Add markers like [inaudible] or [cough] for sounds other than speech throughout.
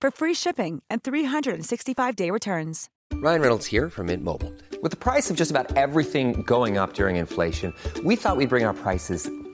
for free shipping and 365-day returns. Ryan Reynolds here from Mint Mobile. With the price of just about everything going up during inflation, we thought we'd bring our prices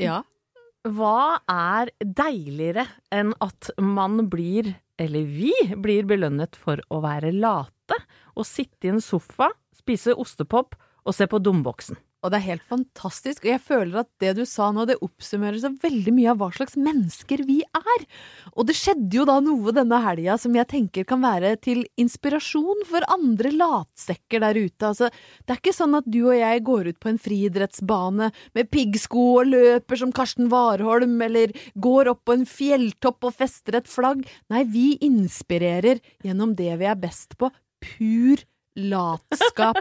Ja? Hva er deiligere enn at man blir, eller vi blir belønnet for å være late og sitte i en sofa, spise ostepop og se på Dumboksen? Og det er helt fantastisk. Og jeg føler at det du sa nå, det oppsummerer så veldig mye av hva slags mennesker vi er. Og det skjedde jo da noe denne helga som jeg tenker kan være til inspirasjon for andre latsekker der ute. Altså, det er ikke sånn at du og jeg går ut på en friidrettsbane med piggsko og løper som Karsten Warholm, eller går opp på en fjelltopp og fester et flagg. Nei, vi inspirerer gjennom det vi er best på. Pur latskap.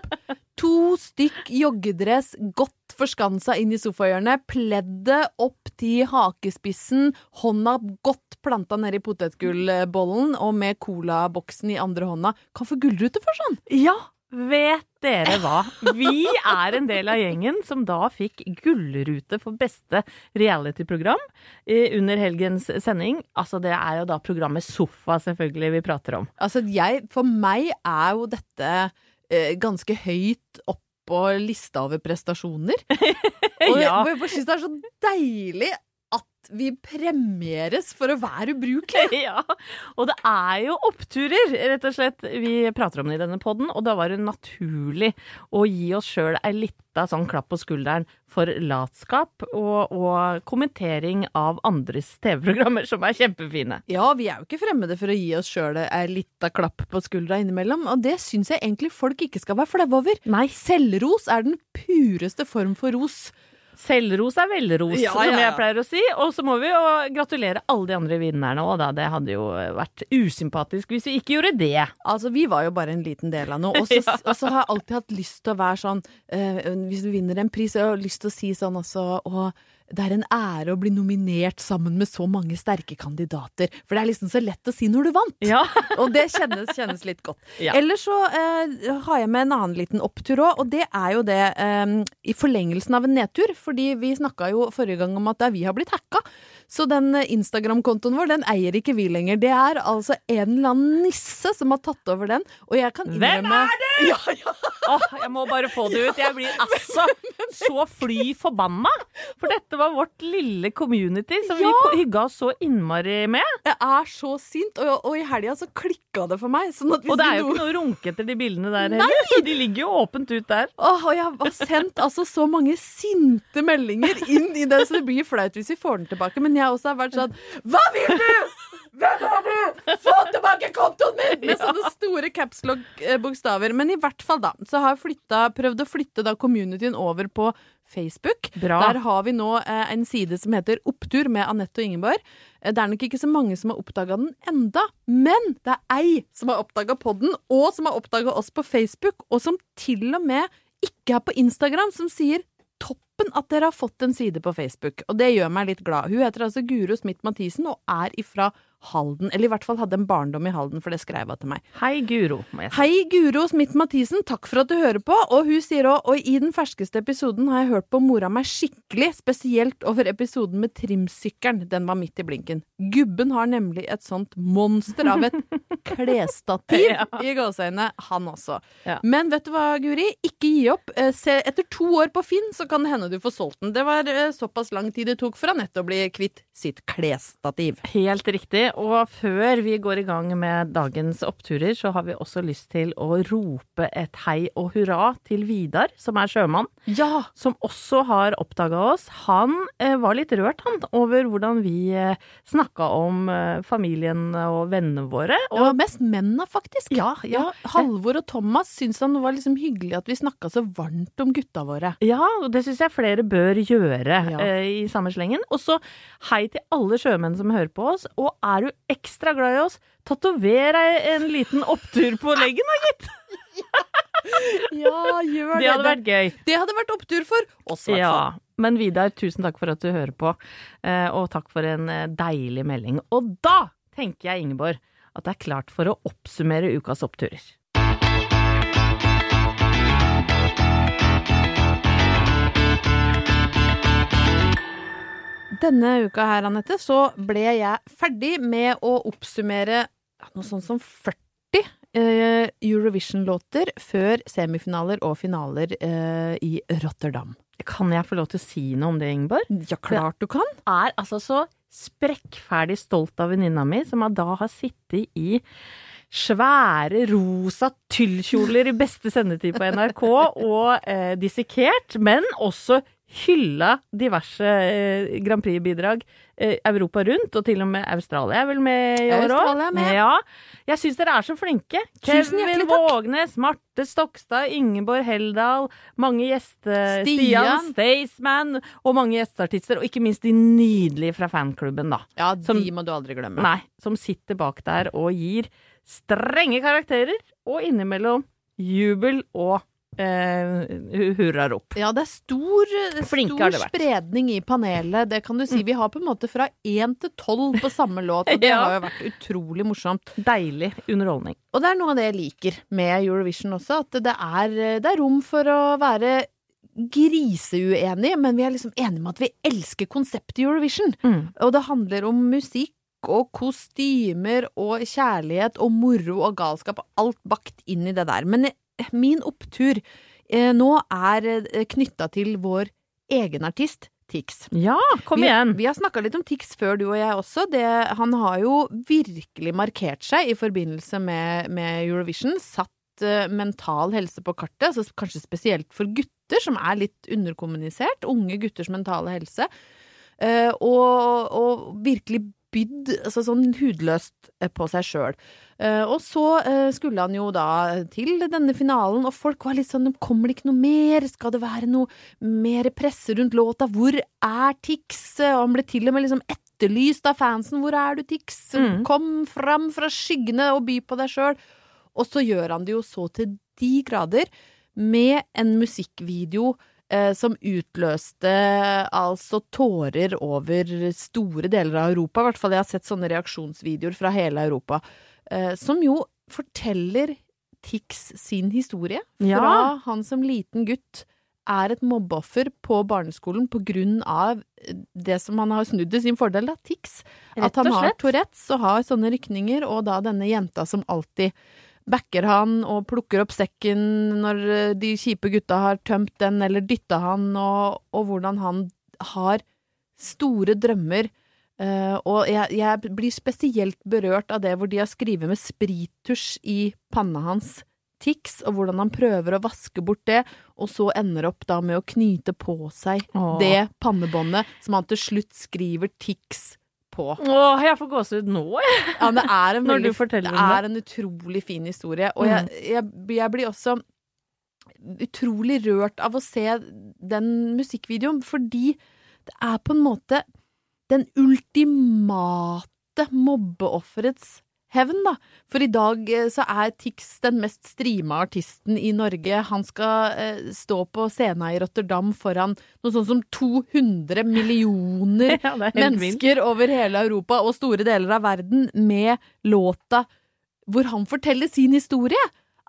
To stykk joggedress, godt forskansa inn i sofahjørnet, pleddet opp til hakespissen, hånda godt planta nedi potetgullbollen og med colaboksen i andre hånda. Hva få gullrute for sånn! Ja, vet dere hva? Vi er en del av gjengen som da fikk gullrute for beste reality-program under helgens sending. Altså, det er jo da programmet Sofa, selvfølgelig, vi prater om. Altså, jeg, for meg er jo dette eh, ganske høyt opp på lista over prestasjoner. [laughs] Og jeg, Ja. jeg bare syns det er så deilig vi premieres for å være ubrukelig. [laughs] ja, og det er jo oppturer, rett og slett. Vi prater om det i denne podden, og da var det naturlig å gi oss sjøl ei lita sånn klapp på skulderen for latskap og, og kommentering av andres TV-programmer, som er kjempefine. Ja, vi er jo ikke fremmede for å gi oss sjøl ei lita klapp på skuldra innimellom, og det syns jeg egentlig folk ikke skal være flaue over. Nei. Selvros er den pureste form for ros. Selvros er velros, Ja, som ja, som jeg pleier å si. Og så må vi jo gratulere alle de andre vinnerne òg, da. Det hadde jo vært usympatisk hvis vi ikke gjorde det. Altså, vi var jo bare en liten del av noe. [laughs] Og så har jeg alltid hatt lyst til å være sånn eh, Hvis du vinner en pris, så har jeg lyst til å si sånn også Og det er en ære å bli nominert sammen med så mange sterke kandidater. For det er liksom så lett å si når du vant. Ja. [laughs] Og det kjennes, kjennes litt godt. Ja. Ellers så eh, har jeg med en annen liten opptur òg, og det er jo det eh, i forlengelsen av en nedtur. Fordi vi snakka jo forrige gang om at vi har blitt hacka. Så den eh, Instagram-kontoen vår, den eier ikke vi lenger. Det er altså en eller annen nisse som har tatt over den. Og jeg kan innrømme Hvem er det?! [laughs] Ja, ja. Åh, jeg må bare få det ut. Jeg blir [laughs] altså så fly forbanna. For dette var vårt lille community som Ja. vi hygga oss så innmari med. Jeg er så sint, og, og i helga så klikka det for meg. Sånn Og det er jo ikke noe runke etter de bildene der heller, de ligger jo åpent ut der. Åh, og jeg har sendt altså så mange sinte meldinger inn i det, så det blir flaut hvis vi får den tilbake. Men jeg også har vært sånn Hva vil du?! Hvem er du?! Få tilbake kontoen min! Med sånne store capslog-bokstaver. Men i hvert fall, da, så har jeg flytta, prøvd å flytte da communityen over på Facebook. Bra. Der har vi nå eh, en side som heter Opptur med Anette og Ingeborg. Eh, Det er nok ikke så mange som har oppdaga den enda, men det er ei som har oppdaga podden, og som har oppdaga oss på Facebook, og som til og med ikke er på Instagram, som sier toppen at dere har fått en side på Facebook. Og det gjør meg litt glad. Hun heter altså Guro Smith Mathisen og er ifra Halden. Eller i hvert fall hadde en barndom i Halden, for det skrev hun til meg. Hei, Guro. Må jeg si. Hei, Guro Smith Mathisen, takk for at du hører på. Og hun sier òg og i den ferskeste episoden har jeg hørt på mora meg skikkelig, spesielt over episoden med trimsykkelen. Den var midt i blinken. Gubben har nemlig et sånt monster av et [laughs] klesstativ Ja. i gåseøynene, han også. Ja. Men vet du hva, Guri? Ikke gi opp. Eh, Se, etter to år på Finn, så kan det hende du får solgt den. Det var eh, såpass lang tid det tok for Anette å bli kvitt sitt klesstativ. Helt riktig. Og før vi går i gang med dagens oppturer, så har vi også lyst til å rope et hei og hurra til Vidar, som er sjømann. Ja! Som også har oppdaga oss. Han eh, var litt rørt, han, over hvordan vi eh, snakka om eh, familien og vennene våre. Det var mest mennene, faktisk. Ja, ja. Halvor og Thomas syntes han det var liksom hyggelig at vi snakka så varmt om gutta våre. ja, og det syns jeg flere bør gjøre Ja. eh, i samme slengen. Og så hei til alle sjømenn som hører på oss. Og er du ekstra glad i oss, tatover deg en liten opptur på leggen da, gitt. [laughs] Ja, gjør Det hadde vært gøy. Det hadde vært opptur for oss, i hvert fall. Ja, men Vidar, tusen takk for at du hører på, eh, og takk for en eh, deilig melding. Og da tenker jeg, Ingeborg, at det er klart for å oppsummere ukas oppturer. Denne uka her, Anette, så ble jeg ferdig med å oppsummere noe sånt som 40 eh, Eurovision-låter før semifinaler og finaler eh, i Rotterdam. Kan jeg få lov til å si noe om det, Ingeborg? Ja, klart du kan! er altså så sprekkferdig stolt av venninna mi, som da har sittet i svære rosa tyllkjoler i beste sendetid på NRK og eh, dissekert, men også hylla diverse eh, Grand Prix-bidrag eh, Europa rundt, og til og med Australia er vel med i år òg. Ja. Jeg syns dere er så flinke. Tusen Kevin. Vågnes, Marte Stokstad, Ingeborg Heldal, mange gjester Stian. Stian Staysman og mange gjesteartister, og ikke minst de nydelige fra fanklubben, da. Ja, Som- de må du aldri glemme. Nei, som sitter bak der og gir strenge karakterer, og innimellom jubel og eh, hurrar opp. Ja, det er stor, Flinke stor spredning i panelet, det kan du si. Vi har på en måte fra én til tolv på samme låt, og [laughs] det Ja. har jo vært utrolig morsomt. Deilig underholdning. Og det er noe av det jeg liker med Eurovision også, at det er, det er rom for å være griseuenige, men vi er liksom enige om at vi elsker konseptet Eurovision. Mm. Og det handler om musikk og kostymer og kjærlighet og moro og galskap, alt bakt inn i det der. Men eh, min opptur eh, nå er eh, knytta til vår egen artist, Tix. Ja, kom igjen! Vi har snakka litt om Tix før, du og jeg også. Det, han har jo virkelig markert seg i forbindelse med, med Eurovision. Satt uh, mental helse på kartet, altså kanskje spesielt for gutter, som er litt underkommunisert. Unge gutters mentale helse. Uh, og, og virkelig bydd altså sånn hudløst på seg sjøl. Og så eh, skulle han jo da til denne finalen, og folk var litt sånn Kommer det ikke noe mer? Skal det være noe mer presse rundt låta? Hvor er Tix? Og han ble til og med liksom etterlyst av fansen. Hvor er du, Tix? Mm. Kom fram fra skyggene og by på deg sjøl. Og så gjør han det jo så til de grader, med en musikkvideo eh, som utløste altså tårer over store deler av Europa. I hvert fall jeg har sett sånne reaksjonsvideoer fra hele Europa. Eh, som jo forteller Tix sin historie. Fra Ja. han som liten gutt er et mobbeoffer på barneskolen på grunn av det som han har snudd til sin fordel, da, Tix. At han har. Tourettes og har sånne rykninger, og da denne jenta som alltid backer han og plukker opp sekken når eh, de kjipe gutta har tømt den, eller dytta han, og, og hvordan han har store drømmer. Eh, og jeg, jeg blir spesielt berørt av det hvor de har skrevet med sprittusj i panna hans. Tix, og hvordan han prøver å vaske bort det, og så ender opp da med å knyte på seg Åh. det pannebåndet som han til slutt skriver Tix på. Åh, jeg får gåsehud nå, jeg. Ja, det er en, Når veldig, det det. er en utrolig fin historie, og jeg, jeg, jeg blir også utrolig rørt av å se den musikkvideoen, fordi det er på en måte den ultimate mobbeofferets hevn, da. For i dag eh, så er Tix den mest streama artisten i Norge. Han skal eh, stå på scenen i Rotterdam foran noe sånt som 200 millioner [laughs] Ja, mennesker min. over hele Europa og store deler av verden med låta hvor han forteller sin historie.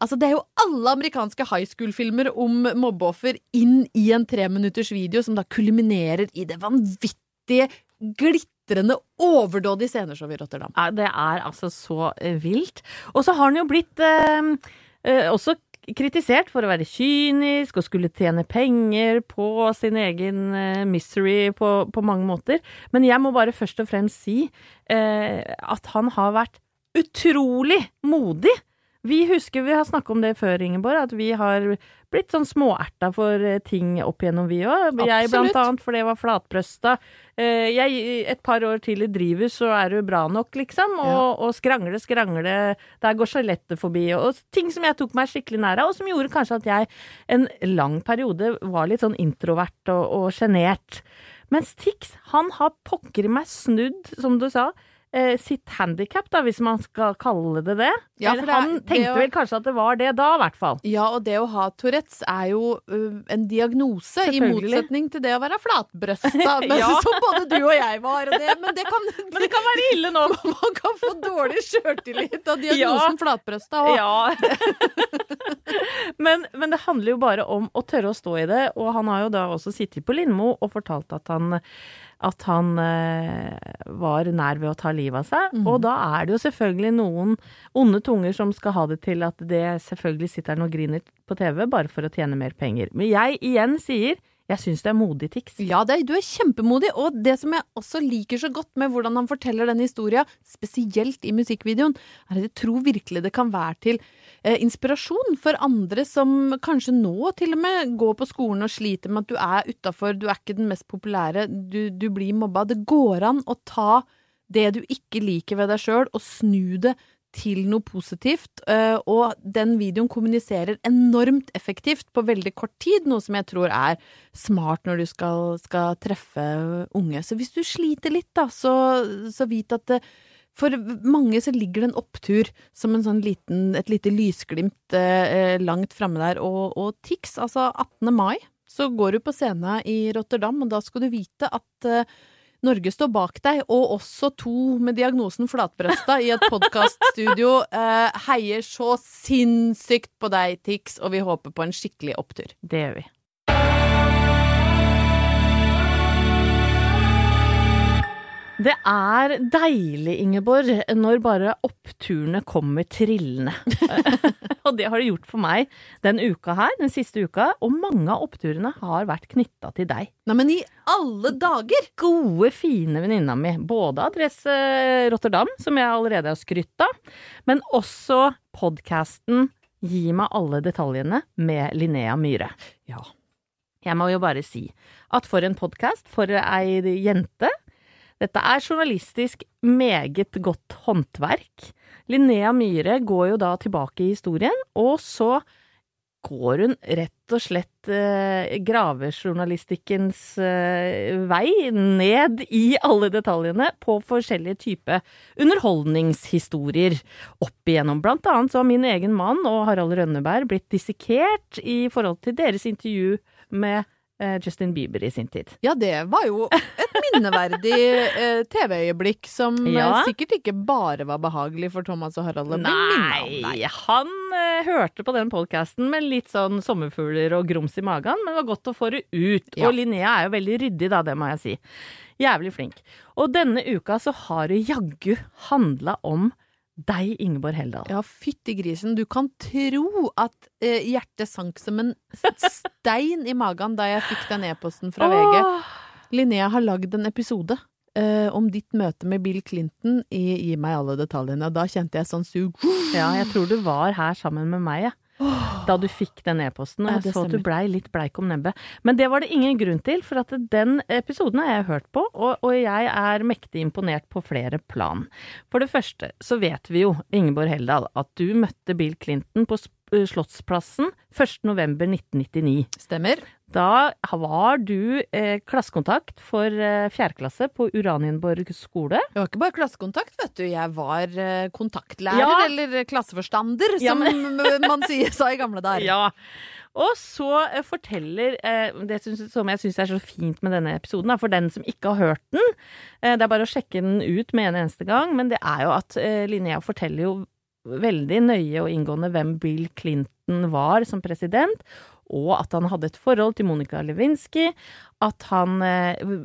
Altså, det er jo alle amerikanske high school-filmer om mobbeoffer inn i en treminutters video som da kulminerer i det vanvittige, glitrende, overdådig sceneshow i Rotterdam. Ja, Det er altså så eh, vilt. Og så har han jo blitt eh, eh, også kritisert for å være kynisk og skulle tjene penger på sin egen eh, misery på, på mange måter. Men jeg må bare først og fremst si eh, at han har vært utrolig modig. Vi husker, vi har snakket om det før, Ingeborg, at vi har blitt sånn småerta for eh, ting opp igjennom, vi òg. Jeg blant annet, for det var flatbrøsta. Eh, Jeg, et par år til i drivhus, så er du bra nok, liksom. Og, og skrangle, skrangle. Der går skjelettet forbi. Og ting som jeg tok meg skikkelig nær av, og som gjorde kanskje at jeg en lang periode var litt sånn introvert og, og sjenert. Mens Tix, han har pokker i meg snudd, som du sa. Eh, sitt handikap, da, hvis man skal kalle det det. Ja, Eller det er- han det tenkte å- vel kanskje at det var det da, i hvert fall. Ja, og det å ha Tourettes er jo uh, en diagnose, i motsetning til det å være flatbrøsta, [laughs] men Ja. som både du og jeg var. Og det, men det kan, [laughs] Men det kan være ille nå. [laughs] Man kan få dårlig sjøltillit av diagnosen Ja. flatbrøsta. òg. Ja. men, men det handler jo bare om å tørre å stå i det, og han har jo da også sittet på Lindmo og fortalt at han at han eh, var nær ved å ta livet av seg. Og da er det jo selvfølgelig noen onde tunger som skal ha det til at det selvfølgelig sitter han og griner på TV bare for å tjene mer penger. Men jeg igjen sier jeg syns det er modig, Tix. Ja, det, du er kjempemodig, og det som jeg også liker så godt med hvordan han forteller denne historia, spesielt i musikkvideoen, er at jeg tror virkelig det kan være til eh, inspirasjon for andre som kanskje nå til og med går på skolen og sliter med at du er utafor, du er ikke den mest populære, du, du blir mobba. Det går an å ta det du ikke liker ved deg sjøl, og snu det til noe positivt, eh, og den videoen kommuniserer enormt effektivt på veldig kort tid, noe som jeg tror er smart når du skal, skal treffe unge. Så hvis du sliter litt, da, så, så vit at det, for mange så ligger det en opptur som en sånn liten, et lite lysglimt eh, langt framme der, og, og Tix, altså 18. mai, så går du på scenen i Rotterdam, og da skal du vite at eh, Norge står bak deg, og også to med diagnosen flatbrøsta i et podkaststudio [laughs] eh, heier så sinnssykt på deg, Tix, og vi håper på en skikkelig opptur. Det gjør vi. Det er deilig, Ingeborg, når bare oppturene kommer trillende. [laughs] og det har det gjort for meg den uka her, den siste uka, og mange av oppturene har vært knytta til deg. Nei, men i alle dager! Gode, fine venninna mi, både Adresse Rotterdam, som jeg allerede har skrytt av, men også podkasten Gi meg alle detaljene med Linnea Myhre. Ja. Jeg må jo bare si at for en podkast, for ei jente Dette er journalistisk meget godt håndverk. Linnea Myhre går jo da tilbake i historien, og så går hun rett og slett eh, gravejournalistikkens eh, vei ned i alle detaljene på forskjellige typer underholdningshistorier opp igjennom. Blant annet så har min egen mann og Harald Rønneberg blitt dissekert i forhold til deres intervju med Justin Bieber i sin tid. Ja, det var jo et minneverdig [laughs] eh, TV-øyeblikk som eh, Ja. sikkert ikke bare var behagelig for Thomas og Harald å bli. Nei, han eh, hørte på den podkasten med litt sånn sommerfugler og grums i magen, men det var godt å få det ut. Ja. Og Linnea er jo veldig ryddig, da, det må jeg si. Jævlig flink. Og denne uka så har det jaggu handla om deg, Ingeborg Heldal. Ja, fytti grisen. Du kan tro at eh, hjertet sank som en stein i magen da jeg fikk den e-posten fra VG. Åh, Linnea har lagd en episode eh, om ditt møte med Bill Clinton i Gi meg alle detaljene. Da kjente jeg sånn sug. Ja, jeg tror du var her sammen med meg, jeg. Da du fikk den e-posten, og jeg ja, så at du blei litt bleik om nebbet. Men det var det ingen grunn til, for at den episoden har jeg hørt på, og, og jeg er mektig imponert på flere plan. For det første så vet vi jo, Ingeborg Heldal, at du møtte Bill Clinton på Slottsplassen 1. november 1999. Stemmer. Da var du eh, klassekontakt for eh, fjerde klasse på Uranienborg skole. Det var ikke bare klassekontakt, vet du. Jeg var eh, kontaktlærer, Ja. eller klasseforstander, Ja, som men- [laughs] man sier, sa i gamle dager. Ja. Og så eh, forteller eh, det synes, som jeg syns er så fint med denne episoden, for den som ikke har hørt den. Eh, det er bare å sjekke den ut med en eneste gang, men det er jo at eh, Linnea forteller jo veldig nøye og inngående hvem Bill Clinton var som president, og at han hadde et forhold til Monica Lewinsky, at han eh,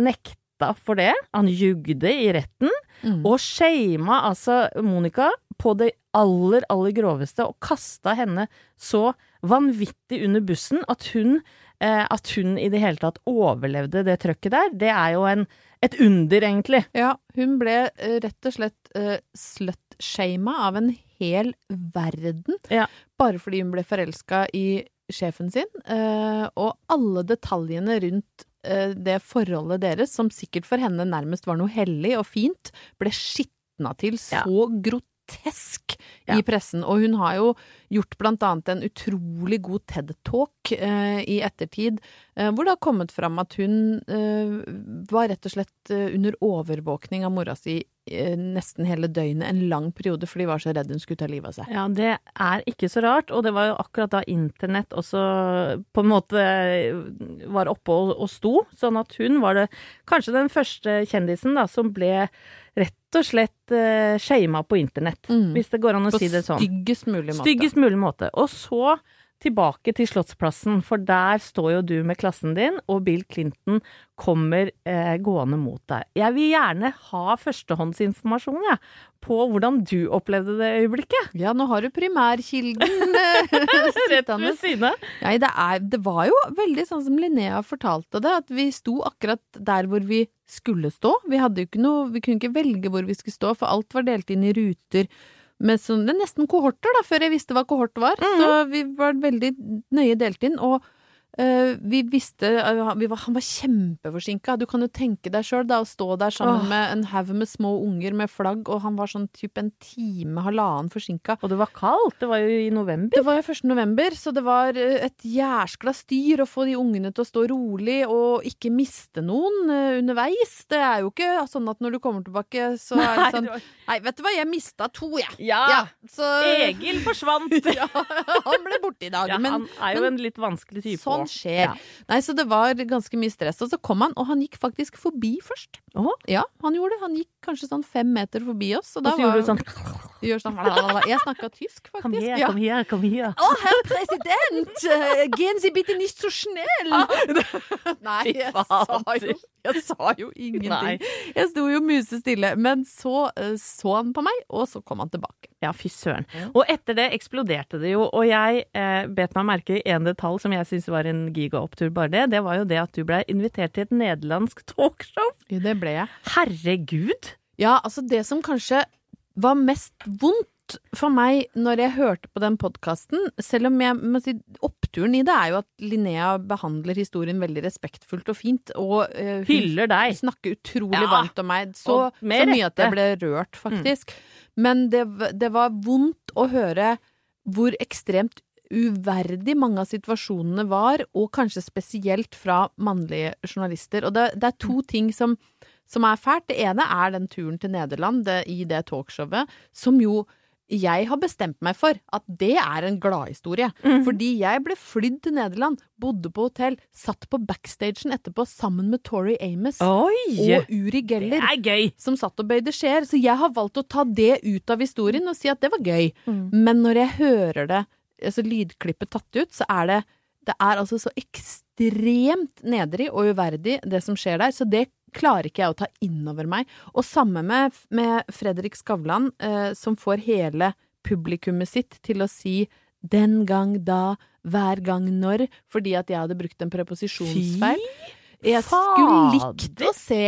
nekta for det. Han jugde i retten. Mm. Og shama altså Monica på det aller, aller groveste og kasta henne så vanvittig under bussen at hun, eh, at hun i det hele tatt overlevde det trøkket der. Det er jo en, et under, egentlig. Ja, hun ble eh, rett og slett uh, slut-shama av en hel verden. Ja. Bare fordi hun ble forelska i sjefen sin. eh, og alle detaljene rundt eh, det forholdet deres, som sikkert for henne nærmest var noe hellig og fint, ble skitna til Ja. så grotesk Ja. i pressen. Og hun har jo gjort blant annet en utrolig god TED-talk eh, i ettertid, eh, hvor det har kommet fram at hun eh, var rett og slett eh, under overvåkning av mora si eh, nesten hele døgnet en lang periode, fordi de var så redd hun skulle ta livet av seg. Ja, det er ikke så rart, og det var jo akkurat da internett også på en måte var oppe og, og sto, sånn at hun var det kanskje den første kjendisen da som ble rett og slett uh, shama på internett, Mm. hvis det går an å På si det sånn. styggest mulig måte. Styggest mulig måte. Og så tilbake til Slottsplassen, for der står jo du med klassen din, og Bill Clinton kommer eh, gående mot deg. Jeg vil gjerne ha førstehåndsinformasjon, jeg, på hvordan du opplevde det øyeblikket. Ja, nå har du primærkilden eh, [laughs] Rett ved siden av. Nei, det, er, det var jo veldig sånn som Linnea fortalte det, at vi sto akkurat der hvor vi skulle stå. Vi hadde jo ikke noe, vi kunne ikke velge hvor vi skulle stå, for alt var delt inn i ruter med sånn, nesten kohorter, da, før jeg visste hva kohort var. Så vi var veldig nøye delt inn, og vi visste eh, vi var, Han var kjempeforsinka. Du kan jo tenke deg sjøl, å stå der sammen Åh. med en haug med små unger med flagg, og han var sånn type en time, halvannen forsinka. Og det var kaldt, det var jo i november. Det var jo 1. november, så det var eh, et jæskla styr å få de ungene til å stå rolig og ikke miste noen eh, underveis. Det er jo ikke sånn at når du kommer tilbake, så er det sånn Nei, vet du hva, jeg mista to, jeg. Ja, så Egil forsvant! [laughs] ja, Han ble borte i dag, Ja, men han er jo men en litt vanskelig type. Sånn. Skjer. Ja. Nei, så det var ganske mye stress. Og så kom han, og han gikk faktisk forbi først. Oho. Ja, han gjorde det. Han gikk kanskje sånn fem meter forbi oss. Og Og da så gjorde var du sånn gjør sånn Jeg snakka tysk, faktisk. Kom her, kom her, kom her. Å, herr president! eh, Gehen Sie bitte nicht so schnell! [laughs] Nei, jeg sa jo, jeg sa jo ingenting. Nei. Jeg sto jo musestille. Men så eh, så han på meg, og så kom han tilbake. Ja, fy søren. Og etter det eksploderte det jo, og jeg eh, bet meg merke i en detalj som jeg syns var en gigaopptur, bare det. Det var jo det at du blei invitert til et nederlandsk talkshow. Jo, det ble jeg. Herregud! Ja, altså det som kanskje var mest vondt for meg når jeg hørte på den podkasten, selv om jeg må si oppturen i det er jo at Linnea behandler historien veldig respektfullt og fint, og uh, hun Hyller deg. snakker utrolig Ja, varmt om meg. Så, så mye at jeg ble rørt, faktisk. Men det, det var vondt å høre hvor ekstremt uverdig mange av situasjonene var, og kanskje spesielt fra mannlige journalister. Og det, det er to ting som, som er fælt. Det ene er den turen til Nederland det, i det talkshowet, som jo jeg har bestemt meg for at det er en gladhistorie. Fordi jeg ble flydd til Nederland, bodde på hotell, satt på backstagen etterpå sammen med Tori Amos Oi! og Uri Geller er som satt og bøyde skjeer. Så jeg har valgt å ta det ut av historien og si at det var gøy. Mm. Men når jeg hører det, altså lydklippet tatt ut, så er det det er altså så ekstremt nedrig og uverdig, det som skjer der. Så det klarer ikke jeg å ta inn over meg. Og samme med, med Fredrik Skavlan, eh, som får hele publikummet sitt til å si den gang da, hver gang når, fordi at jeg hadde brukt en preposisjonsfeil. Fy Jeg skulle likt å se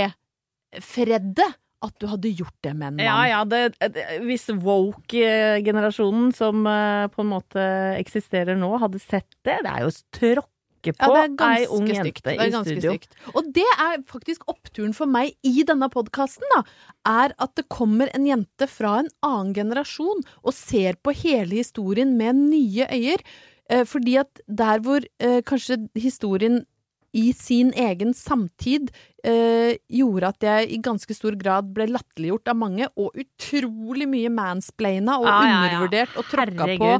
Fredde at du hadde gjort det med en mann. Ja, ja, det, det, hvis woke-generasjonen som uh, på en måte eksisterer nå, hadde sett det Det er jo tråkke på Ja, ei ung ganske jente i studio. stygt. Og det er faktisk oppturen for meg i denne podkasten, da. Er at det kommer en jente fra en annen generasjon og ser på hele historien med nye øyer. Uh, fordi at der hvor uh, kanskje historien i sin egen samtid eh, gjorde at jeg i ganske stor grad ble latterliggjort av mange, og utrolig mye mansplaina og Ja, ja, ja. undervurdert og tråkka på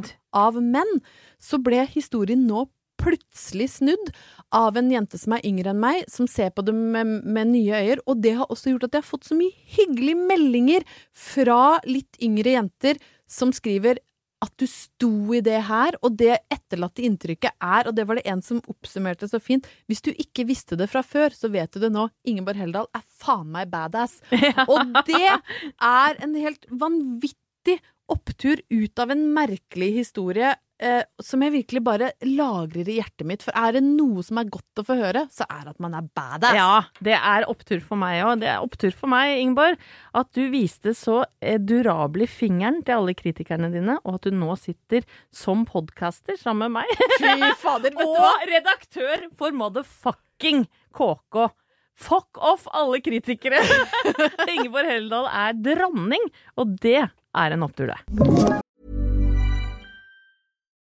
av menn, så ble historien nå plutselig snudd av en jente som er yngre enn meg, som ser på det med, med nye øyer. Og det har også gjort at jeg har fått så mye hyggelige meldinger fra litt yngre jenter som skriver at du sto i det her, og det etterlatte inntrykket er, og det var det en som oppsummerte så fint, hvis du ikke visste det fra før, så vet du det nå. Ingeborg Heldal er faen meg badass. [laughs] Og det er en helt vanvittig opptur ut av en merkelig historie eh, som jeg virkelig bare lagrer i hjertet mitt. For er det noe som er godt å få høre, så er det at man er badass. Ja, det er opptur for meg òg. Det er opptur for meg, Ingeborg, at du viste så durabelig fingeren til alle kritikerne dine, og at du nå sitter som podcaster sammen med meg. Fy fader, vet du [laughs] hva? og redaktør for motherfucking KK. Fuck off, alle kritikere! [laughs] Ingeborg Heldal er dronning, og det er en opptur, det.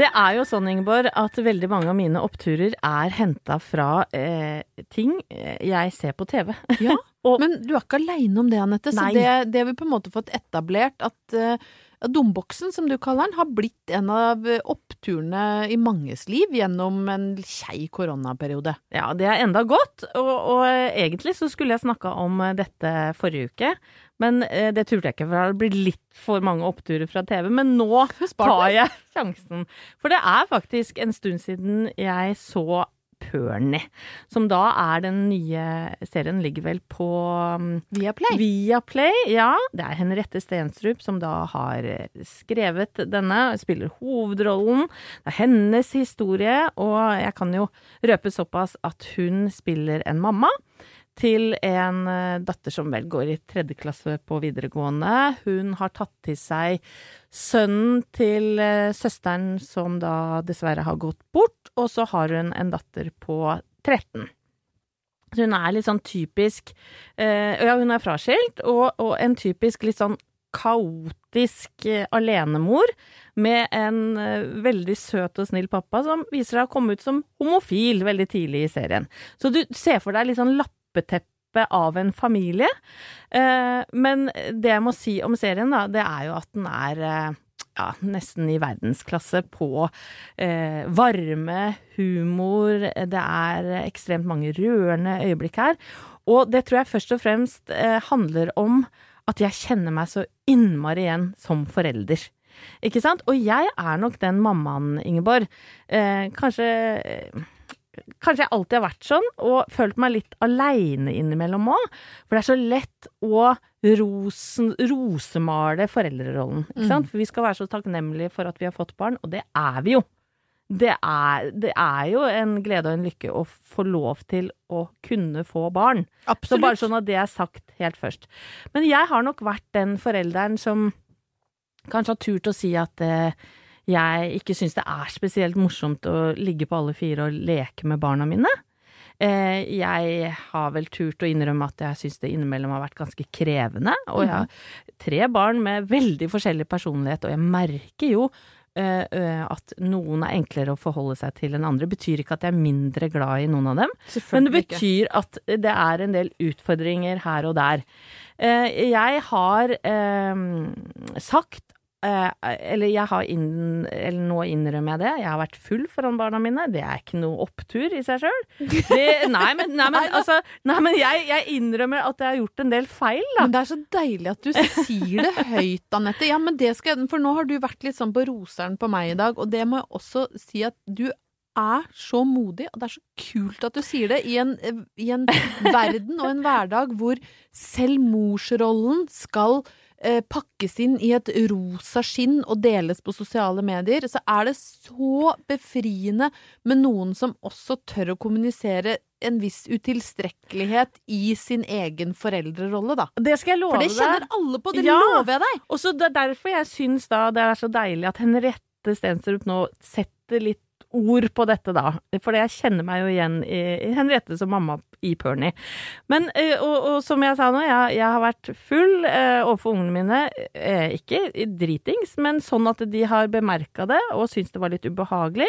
Det er jo sånn, Ingeborg, at veldig mange av mine oppturer er henta fra eh, ting jeg ser på TV. Ja, [laughs] men du er ikke aleine om det, Anette. Så det, det har vi på en måte fått etablert at uh, Domboksen, som du kaller den, har blitt en av eh, oppturene i manges liv gjennom en kjei koronaperiode. Ja, det er enda godt, og, og egentlig så skulle jeg snakka om eh, dette forrige uke, men eh, det turte jeg ikke, for det blir litt for mange oppturer fra TV. Men nå tar jeg [laughs] sjansen. For det er faktisk en stund siden jeg så Perny, som da er den nye serien, ligger vel på um, Viaplay. Viaplay, ja. Det er Henriette Stenstrup som da har eh, skrevet denne, spiller hovedrollen. Det er hennes historie, og jeg kan jo røpe såpass at hun spiller en mamma til en eh, datter som vel går i tredje klasse på videregående. Hun har tatt til seg sønnen til eh, søsteren som da dessverre har gått bort, og så har hun en datter på 13. Så hun er litt sånn typisk eh, Ja, hun er fraskilt, og, og en typisk litt sånn kaotisk alenemor med en veldig søt og snill pappa som viser seg å komme ut som homofil veldig tidlig i serien. Så du ser for deg litt sånn lappeteppe av en familie. Eh, men det jeg må si om serien, da, det er jo at den er eh, ja, nesten i verdensklasse på eh, varme, humor, det er ekstremt mange rørende øyeblikk her. Og det tror jeg først og fremst eh, handler om at jeg kjenner meg så innmari igjen som forelder. Ikke sant? Og jeg er nok den mammaen, Ingeborg. Eh, kanskje eh, Kanskje jeg alltid har vært sånn, og følt meg litt aleine innimellom òg. For det er så lett å rosen, rosemale foreldrerollen. Mm. For vi skal være så takknemlige for at vi har fått barn, og det er vi jo. det er, det er jo en glede og en lykke å få lov til å kunne få barn. Så bare sånn at det er sagt helt først. Men jeg har nok vært den forelderen som kanskje har turt å si at eh, jeg ikke syns det er spesielt morsomt å ligge på alle fire og leke med barna mine. Eh, jeg har vel turt å innrømme at jeg syns det innimellom har vært ganske krevende. Og jeg har tre barn med veldig forskjellig personlighet, og jeg merker jo eh, at noen er enklere å forholde seg til enn andre. Betyr ikke at jeg er mindre glad i noen av dem, men det betyr ikke. at det er en del utfordringer her og der. Eh, jeg har sagt eh, eller jeg har inn, eller nå innrømmer jeg det, jeg har vært full foran barna mine. Det er ikke noe opptur i seg sjøl. Nei, men, nei, men, [laughs] altså, nei, men jeg, jeg innrømmer at jeg har gjort en del feil, da. Men det er så deilig at du sier det høyt, Anette. Ja, men det skal jeg For nå har du vært litt sånn på roseren på meg i dag, og det må jeg også si at du er så modig, og det er så kult at du sier det i en, i en verden og en hverdag hvor selv morsrollen skal eh, pakkes inn i et rosa skinn og deles på sosiale medier, så er det så befriende med noen som også tør å kommunisere en viss utilstrekkelighet i sin egen foreldrerolle, da. Det skal jeg love deg. For det deg. kjenner alle på, det Ja. lover jeg deg! Og så Det er derfor jeg syns da det er så deilig at Henriette Stenstrup nå setter litt ord på dette, da. For jeg kjenner meg jo igjen i, Henriette som mamma i Pernie. Men, eh, og, og som jeg sa nå, jeg, jeg har vært full eh, overfor ungene mine. Eh, ikke dritings, men sånn at de har bemerka det og syns det var litt ubehagelig.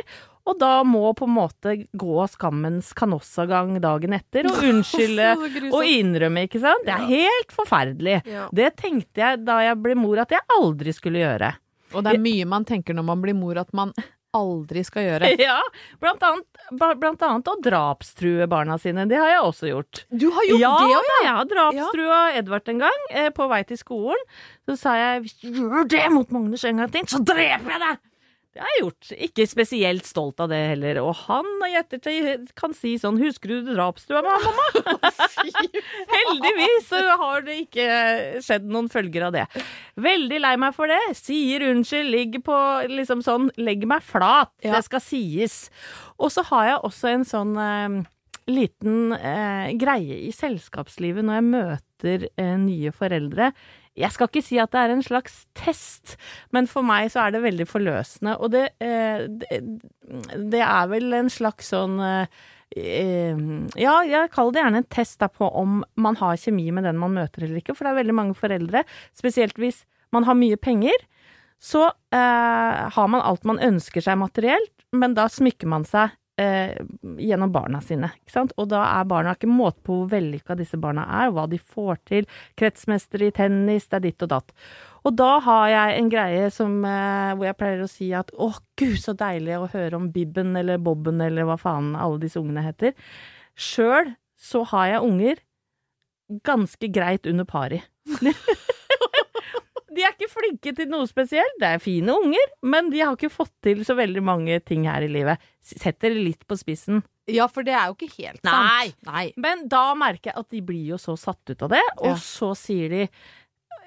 Og da må på en måte gå skammens kanossagang dagen etter og [laughs] unnskylde og innrømme, ikke sant? Det er helt forferdelig. Ja. Det tenkte jeg da jeg ble mor at jeg aldri skulle gjøre. Og det er mye man tenker når man blir mor at man aldri skal gjøre. [laughs] Ja, blant annet, blant annet å drapstrue barna sine. Det har jeg også gjort. Du har gjort ja, det òg, ja? jeg har drapstrua Edvard en gang, eh, på vei til skolen. Så sa jeg gjør det mot Magnus en gang til, så dreper jeg deg! Det har jeg gjort. Ikke spesielt stolt av det heller. Og han i ettertid kan si sånn Husker du drapstrua meg, mamma? [laughs] [laughs] Heldigvis så har det ikke skjedd noen følger av det. Veldig lei meg for det. Sier unnskyld, ligger på liksom sånn Legger meg flat. Ja. Det skal sies. Og så har jeg også en sånn eh, liten eh, greie i selskapslivet når jeg møter eh, nye foreldre. Jeg skal ikke si at det er en slags test, men for meg så er det veldig forløsende. Og det, eh, det, det er vel en slags sånn eh, eh, ja, jeg kaller det gjerne en test da på om man har kjemi med den man møter eller ikke. For det er veldig mange foreldre, spesielt hvis man har mye penger, så eh, har man alt man ønsker seg materielt, men da smykker man seg eh, gjennom barna sine. Ikke sant? Og da er barna ikke måte på hvor vellykka disse barna er, hva de får til. Kretsmester i tennis, det er ditt og datt. Og da har jeg en greie som, eh, hvor jeg pleier å si at å gud, så deilig å høre om Bibben eller Bobben eller hva faen alle disse ungene heter. Sjøl så har jeg unger ganske greit under pari. [laughs] De er ikke flinke til noe spesielt. Det er fine unger, men de har ikke fått til så veldig mange ting her i livet. Setter det litt på spissen. Ja, for det er jo ikke helt Nei. sant. Nei. Men da merker jeg at de blir jo så satt ut av det, og Ja. så sier de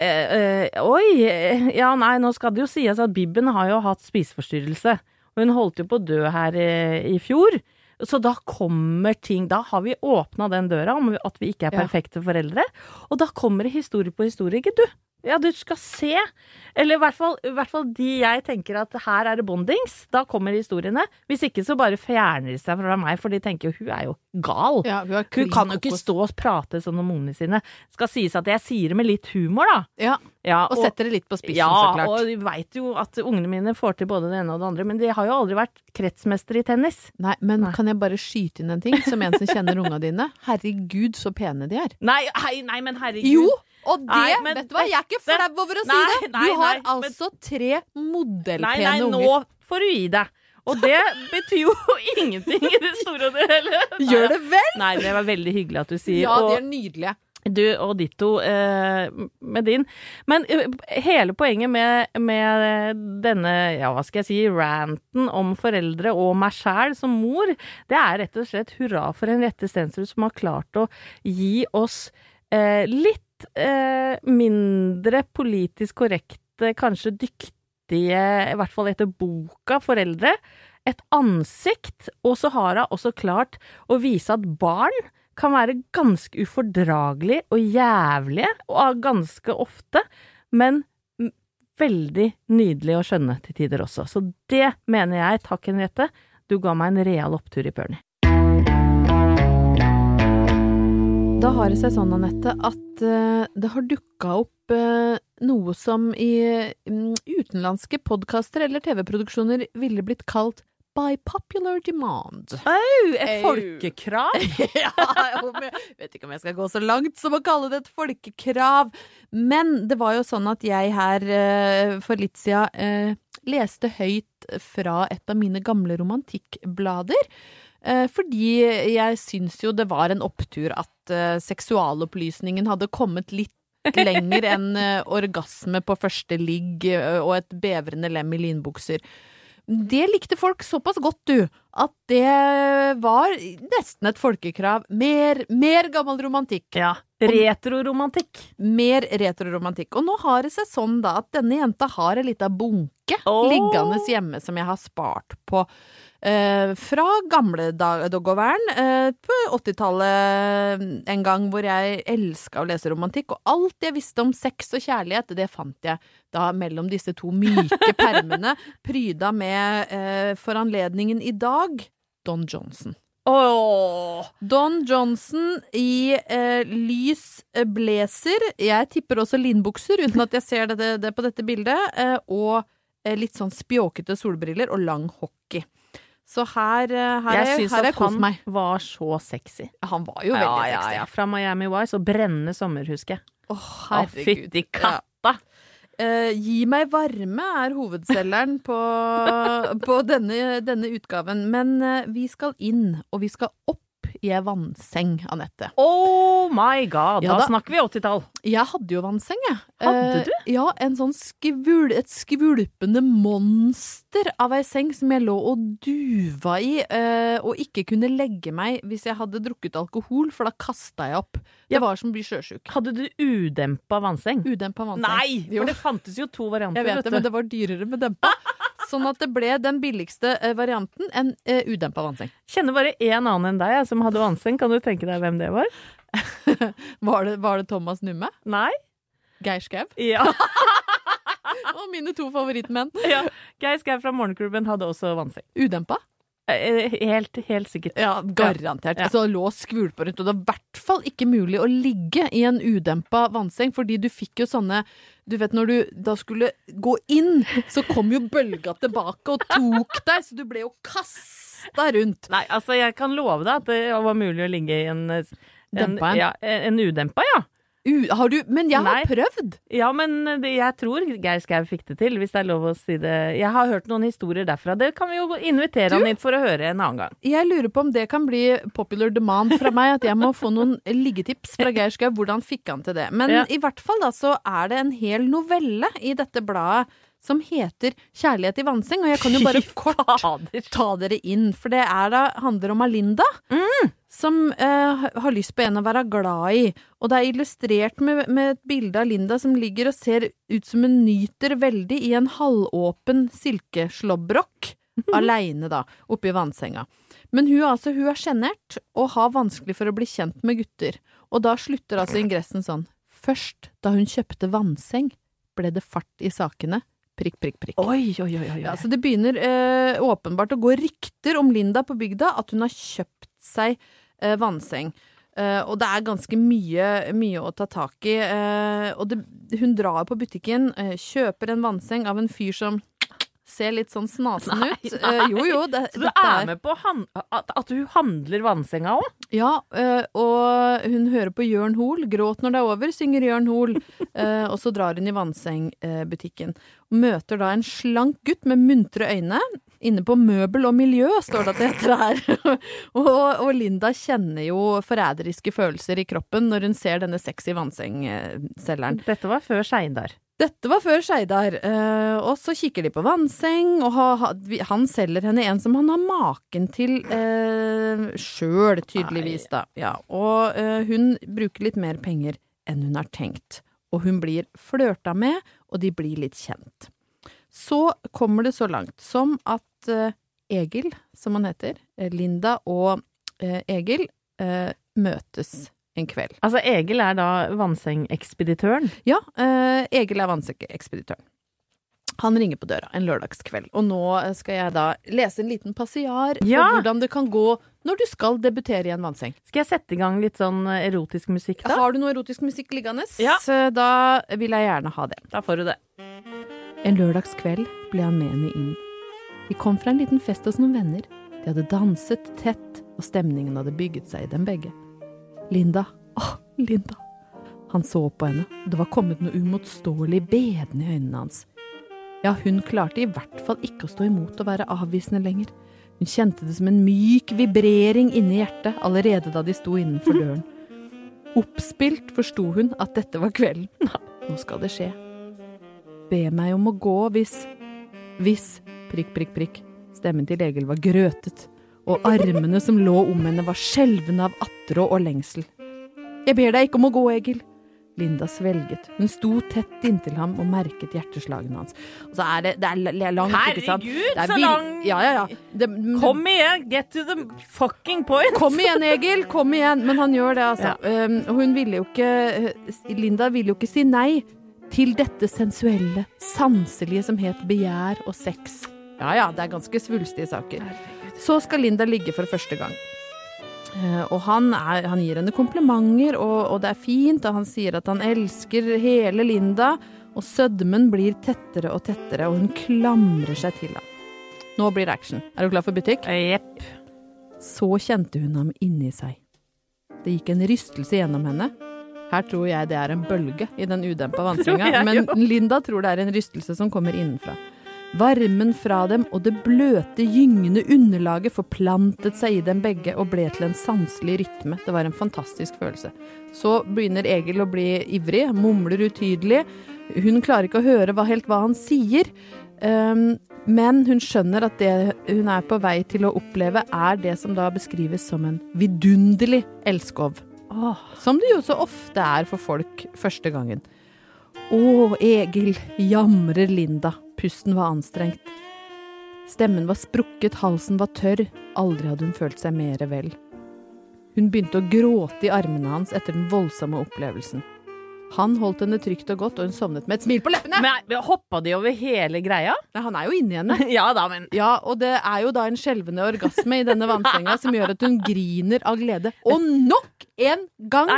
eh, eh, Oi, eh, ja nei, nå skal det jo sies at Bibben har jo hatt spiseforstyrrelse. Hun holdt jo på å dø her eh, i fjor. Så da kommer ting Da har vi åpna den døra om at vi ikke er Ja. perfekte foreldre. Og da kommer det historie på historie, ikke du? Ja, du skal se. Eller i hvert fall, i hvert fall de jeg tenker at her er det bondings. Da kommer historiene. Hvis ikke så bare fjerner de seg fra meg, for de tenker jo hun er jo gal. Ja, hun er Hun kan jo ikke stå og prate sånn om ungene sine. Skal sies at jeg sier det med litt humor, da. Ja, Ja, og setter det litt på spissen, ja, så klart. og de veit jo at ungene mine får til både det ene og det andre, men de har jo aldri vært kretsmester i tennis. Nei, men kan jeg bare skyte inn en ting, som en som kjenner unga dine? Herregud, så pene de er. Nei, hei, nei men herregud. Jo, og det, Nei, men vet du hva, jeg er ikke flau over å si Nei, det! nei, Du har nei, men- altså tre modellpene Nei, nei, unger. nå får du gi deg. Og det betyr jo [laughs] ingenting i det store og det hele. Gjør det vel? Nei, det var veldig hyggelig at du sier. Ja, de er nydelige. Du og ditto eh, med din. Men eh, hele poenget med, med denne, ja hva skal jeg si, ranten om foreldre og meg sjæl som mor, det er rett og slett hurra for Henriette Stensrud som har klart å gi oss eh, litt eh, mindre politisk korrekte, kanskje dyktige, i hvert fall etter boka, foreldre et ansikt, og så har hun også klart å vise at barn kan være ganske ufordragelige og jævlige, og ganske ofte, men veldig nydelige å skjønne til tider også. Så det mener jeg, takk Henriette, du ga meg en real opptur i Pernie. Da har det seg sånn, Anette, at eh, det har dukka opp eh, noe som i mm, utenlandske podkaster eller TV-produksjoner ville blitt kalt by popular demand. Au, et Au. folkekrav! [laughs] ja, jeg vet ikke om jeg skal gå så langt som å kalle det et folkekrav. Men det var jo sånn at jeg her eh, for litt siden leste høyt fra et av mine gamle romantikkblader. Eh, fordi jeg syns jo det var en opptur at eh, seksualopplysningen hadde kommet litt [laughs] lenger enn eh, orgasme på første ligg og et bevrende lem i linbukser. Det likte folk såpass godt, du, at det var nesten et folkekrav. Mer, mer gammel romantikk. Ja. Retroromantikk. Mer retroromantikk. Og nå har det seg sånn da at denne jenta har en lita bunke oh. liggende hjemme som jeg har spart på. Eh, fra gamle doggovern eh, på 80-tallet en gang hvor jeg elska å lese romantikk, og alt jeg visste om sex og kjærlighet, det fant jeg da mellom disse to myke [laughs] permene, pryda med eh, for anledningen i dag Don Johnson. Oh. Don Johnson i eh, lys eh, blazer, jeg tipper også linbukser, uten at jeg ser det, det på dette bildet, eh, og eh, litt sånn spjåkete solbriller og lang hockey. Så her, eh, her, Jeg syns at han meg. var så sexy. Han var jo veldig ja, sexy. Ja, ja. Fra Miami Wise og brennende sommer, husker jeg. Å, oh, herregud. fytti katta! Uh, gi meg varme er hovedselgeren [laughs] på, på denne, denne utgaven. Men uh, vi skal inn, og vi skal opp i ei vannseng, Anette. Oh my god! Ja da, da. snakker vi 80-tall. Jeg hadde jo vannseng, jeg. Hadde Eh, du? Ja, en sånn skvul, et skvulpende monster av ei seng som jeg lå og duva i, eh, og ikke kunne legge meg hvis jeg hadde drukket alkohol, for da kasta jeg opp. Det Ja. var som å bli sjøsjuk. Hadde du udempa vannseng? Udempa vannseng. Nei! Jo. For det fantes jo to varianter. Jeg vet det, men det var dyrere med dempa. [laughs] Sånn at det ble den billigste eh, varianten, en uh, udempa vannseng. Kjenner bare én annen enn deg som hadde vannseng. Kan du tenke deg hvem det var? [laughs] Var det, var det Thomas Numme? Nei? Geir Skau? [laughs] Ja. Og mine to favorittmenn. [laughs] ja. Geir Skau fra Morgenklubben hadde også vannseng. Udempa? Eh, Helt, helt sikkert. Ja, garantert. Ja. Så lå skvulpa rundt, og det var i hvert fall ikke mulig å ligge i en udempa vannseng, fordi du fikk jo sånne Du vet når du da skulle gå inn, så kom jo bølga tilbake og tok deg, så du ble jo kasta rundt. Nei, altså jeg kan love deg at det var mulig å ligge i en en, Dempa ja, en udempa, ja. U har du Men jeg har Nei. prøvd! Ja, men det, jeg tror Geir Skau fikk det til, hvis det er lov å si det. Jeg har hørt noen historier derfra. Det kan vi jo invitere Du? han hit for å høre en annen gang. Jeg lurer på om det kan bli popular demand fra meg, at jeg må få noen liggetips fra Geir Skau. Hvordan fikk han til det? Men Ja. i hvert fall da så er det en hel novelle i dette bladet som heter 'Kjærlighet i vannseng', og jeg kan jo bare [laughs] kort ta dere inn, for det da, handler om Alinda. Som eh, har lyst på en å være glad i. Og det er illustrert med, med et bilde av Linda som ligger og ser ut som hun nyter veldig i en halvåpen silkeslåbrok. [laughs] Aleine, da, oppe i vannsenga. Men hun, altså, hun er sjenert og har vanskelig for å bli kjent med gutter. Og da slutter altså ingressen sånn. Først da hun kjøpte vannseng, ble det fart i sakene. Prikk, prikk, prikk. Oi, oi, oi. oi. Ja, så det begynner eh, åpenbart å gå rykter om Linda på bygda, at hun har kjøpt seg eh, vannseng. Eh, og det er ganske mye, mye å ta tak i. Eh, og det, hun drar på butikken, eh, kjøper en vannseng av en fyr som ser litt sånn snasen Nei, ut. nei. Eh, jo, jo. Det, Så du er med på han at, at du handler vannsenga òg? Ja, uh, og hun hører på Jørn Hoel. 'Gråt når det er over', synger Jørn Hoel. Uh, [laughs] og så drar hun i vannsengbutikken. Møter da en slank gutt med muntre øyne. Inne på Møbel og miljø, står det at det heter her. [laughs] og, og Linda kjenner jo forræderiske følelser i kroppen når hun ser denne sexy vannsengselgeren. Dette var før Skeidar. Dette var før Skeidar, eh, og så kikker de på vannseng, og ha, ha, han selger henne en som han har maken til eh, sjøl, tydeligvis, da. Ja, og eh, hun bruker litt mer penger enn hun har tenkt, og hun blir flørta med, og de blir litt kjent. Så kommer det så langt som at eh, Egil, som han heter, eh, Linda og eh, Egil, eh, møtes en kveld. Altså, Egil er da vannsengekspeditøren? Ja, eh, Egil er vannsengekspeditøren. Han ringer på døra en lørdagskveld, og nå skal jeg da lese en liten passiar Ja. for hvordan det kan gå når du skal debutere i en vannseng. Skal jeg sette i gang litt sånn erotisk musikk da? Har du noe erotisk musikk liggende? Ja. Så Da vil jeg gjerne ha det. Da får du det. En lørdagskveld ble han med henne inn. De kom fra en liten fest hos noen venner. De hadde danset tett, og stemningen hadde bygget seg i dem begge. Linda, åh, Linda. Han så på henne, det var kommet noe uimotståelig beden i øynene hans. Ja, hun klarte i hvert fall ikke å stå imot å være avvisende lenger. Hun kjente det som en myk vibrering inni hjertet allerede da de sto innenfor døren. Oppspilt forsto hun at dette var kvelden. [laughs] Nå skal det skje. Be meg om å gå hvis Hvis prikk, prikk, prikk. Stemmen til Egil var grøtet, og armene som lå om henne var skjelvende av attrå og lengsel. Jeg ber deg ikke om å gå, Egil. Linda svelget. Hun sto tett inntil ham og merket hjerteslagene hans. Og så er det, det er langt, langt, ikke sant? Herregud, er så lang! Ja, ja, ja. Det, Kom igjen! Get to the fucking point! Kom igjen, Egil! Kom igjen! Men han gjør det, altså. Um, hun ville jo ikke uh, Linda ville jo ikke si nei til dette sensuelle, sanselige som het begjær og sex. Ja ja, det er ganske svulstige saker. Så skal Linda ligge for første gang. Eh, og han, er, han gir henne komplimenter, og, og det er fint, og han sier at han elsker hele Linda, og sødmen blir tettere og tettere, og hun klamrer seg til ham. Nå blir det action. Er du klar for butikk? Jepp. Så kjente hun ham inni seg. Det gikk en rystelse gjennom henne. Her tror jeg det er en bølge i den udempa vannsvinga, [laughs] men. Linda tror det er en rystelse som kommer innenfra. Varmen fra dem og det bløte, gyngende underlaget forplantet seg i dem begge og ble til en sanselig rytme. Det var en fantastisk følelse. Så begynner Egil å bli ivrig, mumler utydelig. Hun klarer ikke å høre hva, helt hva han sier. Um, men hun skjønner at det hun er på vei til å oppleve, er det som da beskrives som en vidunderlig elskov. Som det jo så ofte er for folk første gangen. Å, Egil, jamrer Linda. Pusten var anstrengt. Stemmen var sprukket, halsen var tørr. Aldri hadde hun følt seg mer vel. Hun begynte å gråte i armene hans etter den voldsomme opplevelsen. Han holdt henne trygt og godt, og hun sovnet med et smil på leppene. Men hoppa de over hele greia? Nei, han er jo inni henne. [laughs] ja da, men Ja, og det er jo da en skjelvende orgasme i denne vannsenga som gjør at hun griner av glede. Og nok en gang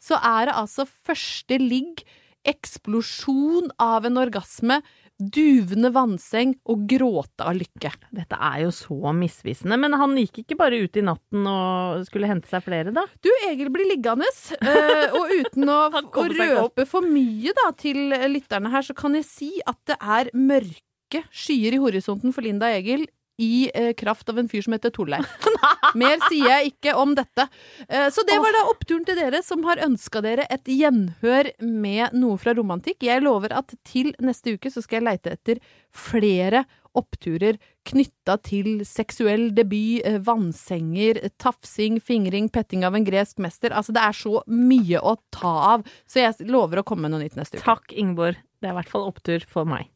så er det altså første ligg, eksplosjon av en orgasme, duvende vannseng og gråte av lykke. Dette er jo så misvisende. Men han gikk ikke bare ut i natten og skulle hente seg flere, da? Du, Egil blir liggende, eh, og uten å, [laughs] å røpe for mye da, til lytterne her, så kan jeg si at det er mørke skyer i horisonten for Linda Egil i eh, kraft av en fyr som heter Torleif. [laughs] Mer sier jeg ikke om dette. Eh, så det var da oppturen til dere som har ønska dere et gjenhør med noe fra romantikk. Jeg lover at til neste uke så skal jeg leite etter flere oppturer knytta til seksuell debut, eh, vannsenger, tafsing, fingring, petting av en gresk mester. Altså, det er så mye å ta av, så jeg lover å komme med noe nytt neste uke. Takk, Ingeborg. Det er i hvert fall opptur for meg.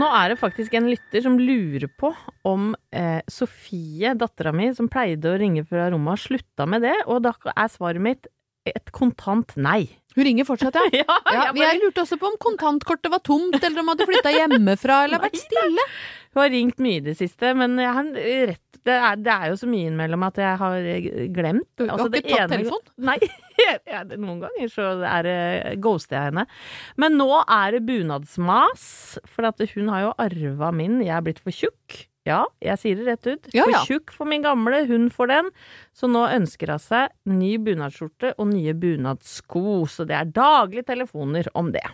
Nå er det faktisk en lytter som lurer på om eh, Sofie, dattera mi, som pleide å ringe fra rommet, har slutta med det, og da er svaret mitt et kontant nei. Hun ringer fortsatt, ja. [laughs] Ja, ja jeg vi bare- jeg lurte også på om kontantkortet var tomt, eller om hun hadde flytta hjemmefra, eller [laughs] vært stille. Hun har ringt mye i det siste, men jeg har rett, det, er, det er jo så mye innimellom at jeg har glemt. Du har Altså, ikke det tatt ene- telefon? Nei. [laughs] Noen ganger så er det ghoster jeg henne. Men nå er det bunadsmas, for at hun har jo arva min. Jeg er blitt for tjukk. Ja, jeg sier det rett ut. Ja, for tjukk for min gamle, hun får den. Så nå ønsker hun seg ny bunadsskjorte og nye bunadssko. Så det er daglige telefoner om det.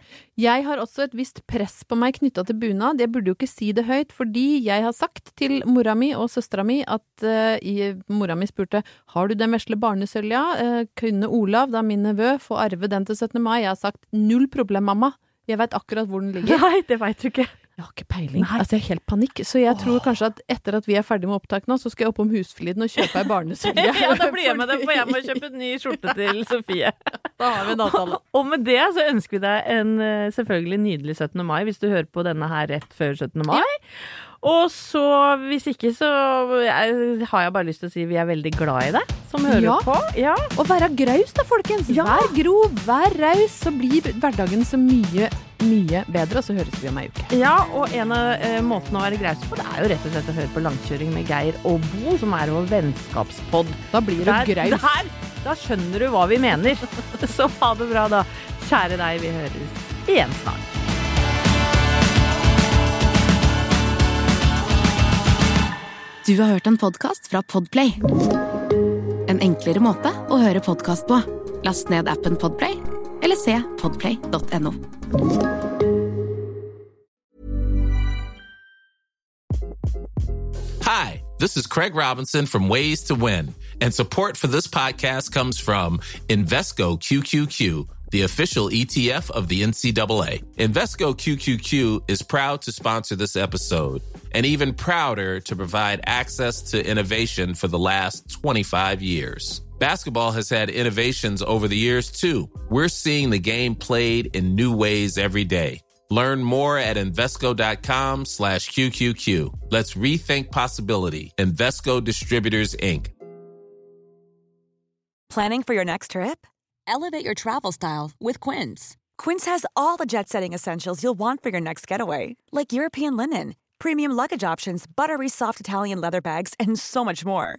Jeg har også et visst press på meg knytta til bunad. Jeg burde jo ikke si det høyt, fordi jeg har sagt til mora mi og søstera mi at uh, i, mora mi spurte har du den vesle barnesølja, uh, kunne Olav, da min nevø, få arve den til 17. mai? Jeg har sagt null problem, mamma. Jeg veit akkurat hvor den ligger. [laughs] Nei, det veit du ikke. Jeg har ikke peiling. Altså, jeg er helt panikk. Så jeg tror kanskje at etter at vi er ferdig med opptak nå, så skal jeg opp om husfliden og kjøpe ei barnesølje. [laughs] ja, da blir jeg med deg, for jeg må kjøpe ny skjorte til Sofie. [laughs] Da har vi en avtale. [laughs] Og med det så ønsker vi deg en eh, selvfølgelig nydelig 17. mai, hvis du hører på denne her rett før 17. mai. Og så, hvis ikke, så jeg, har jeg bare lyst til å si vi er veldig glad i deg som hører Ja. på. Ja. Og være graus da, folkens. Vær grov, vær raus, så blir hverdagen så mye, mye bedre. Og så høres vi om ei uke. Ja, og en av eh, måtene å være graus på, det er jo rett og slett å høre på Langkjøring med Geir og Bo, som er vår vennskapspod. Da blir du Der- graus. Der, da skjønner du hva vi mener. [laughs] Så ha det bra, da. Kjære deg, vi høres igjen snart. Du har hørt en podkast fra Podplay. En enklere måte å høre podkast på. Last ned appen Podplay, eller se podplay.no. Hi, this is Craig Robinson from Ways to Win, and support for this podcast comes from Invesco QQQ, the official ETF of the NCAA. Invesco QQQ is proud to sponsor this episode, and even prouder to provide access to innovation for the last 25 years. Basketball has had innovations over the years too. We're seeing the game played in new ways every day. Learn more at Invesco.com slash QQQ. Let's rethink possibility. Invesco Distributors, Inc. Planning for your next trip? Elevate your travel style with Quince. Quince has all the jet setting essentials you'll want for your next getaway, like European linen, premium luggage options, buttery soft Italian leather bags, and so much more.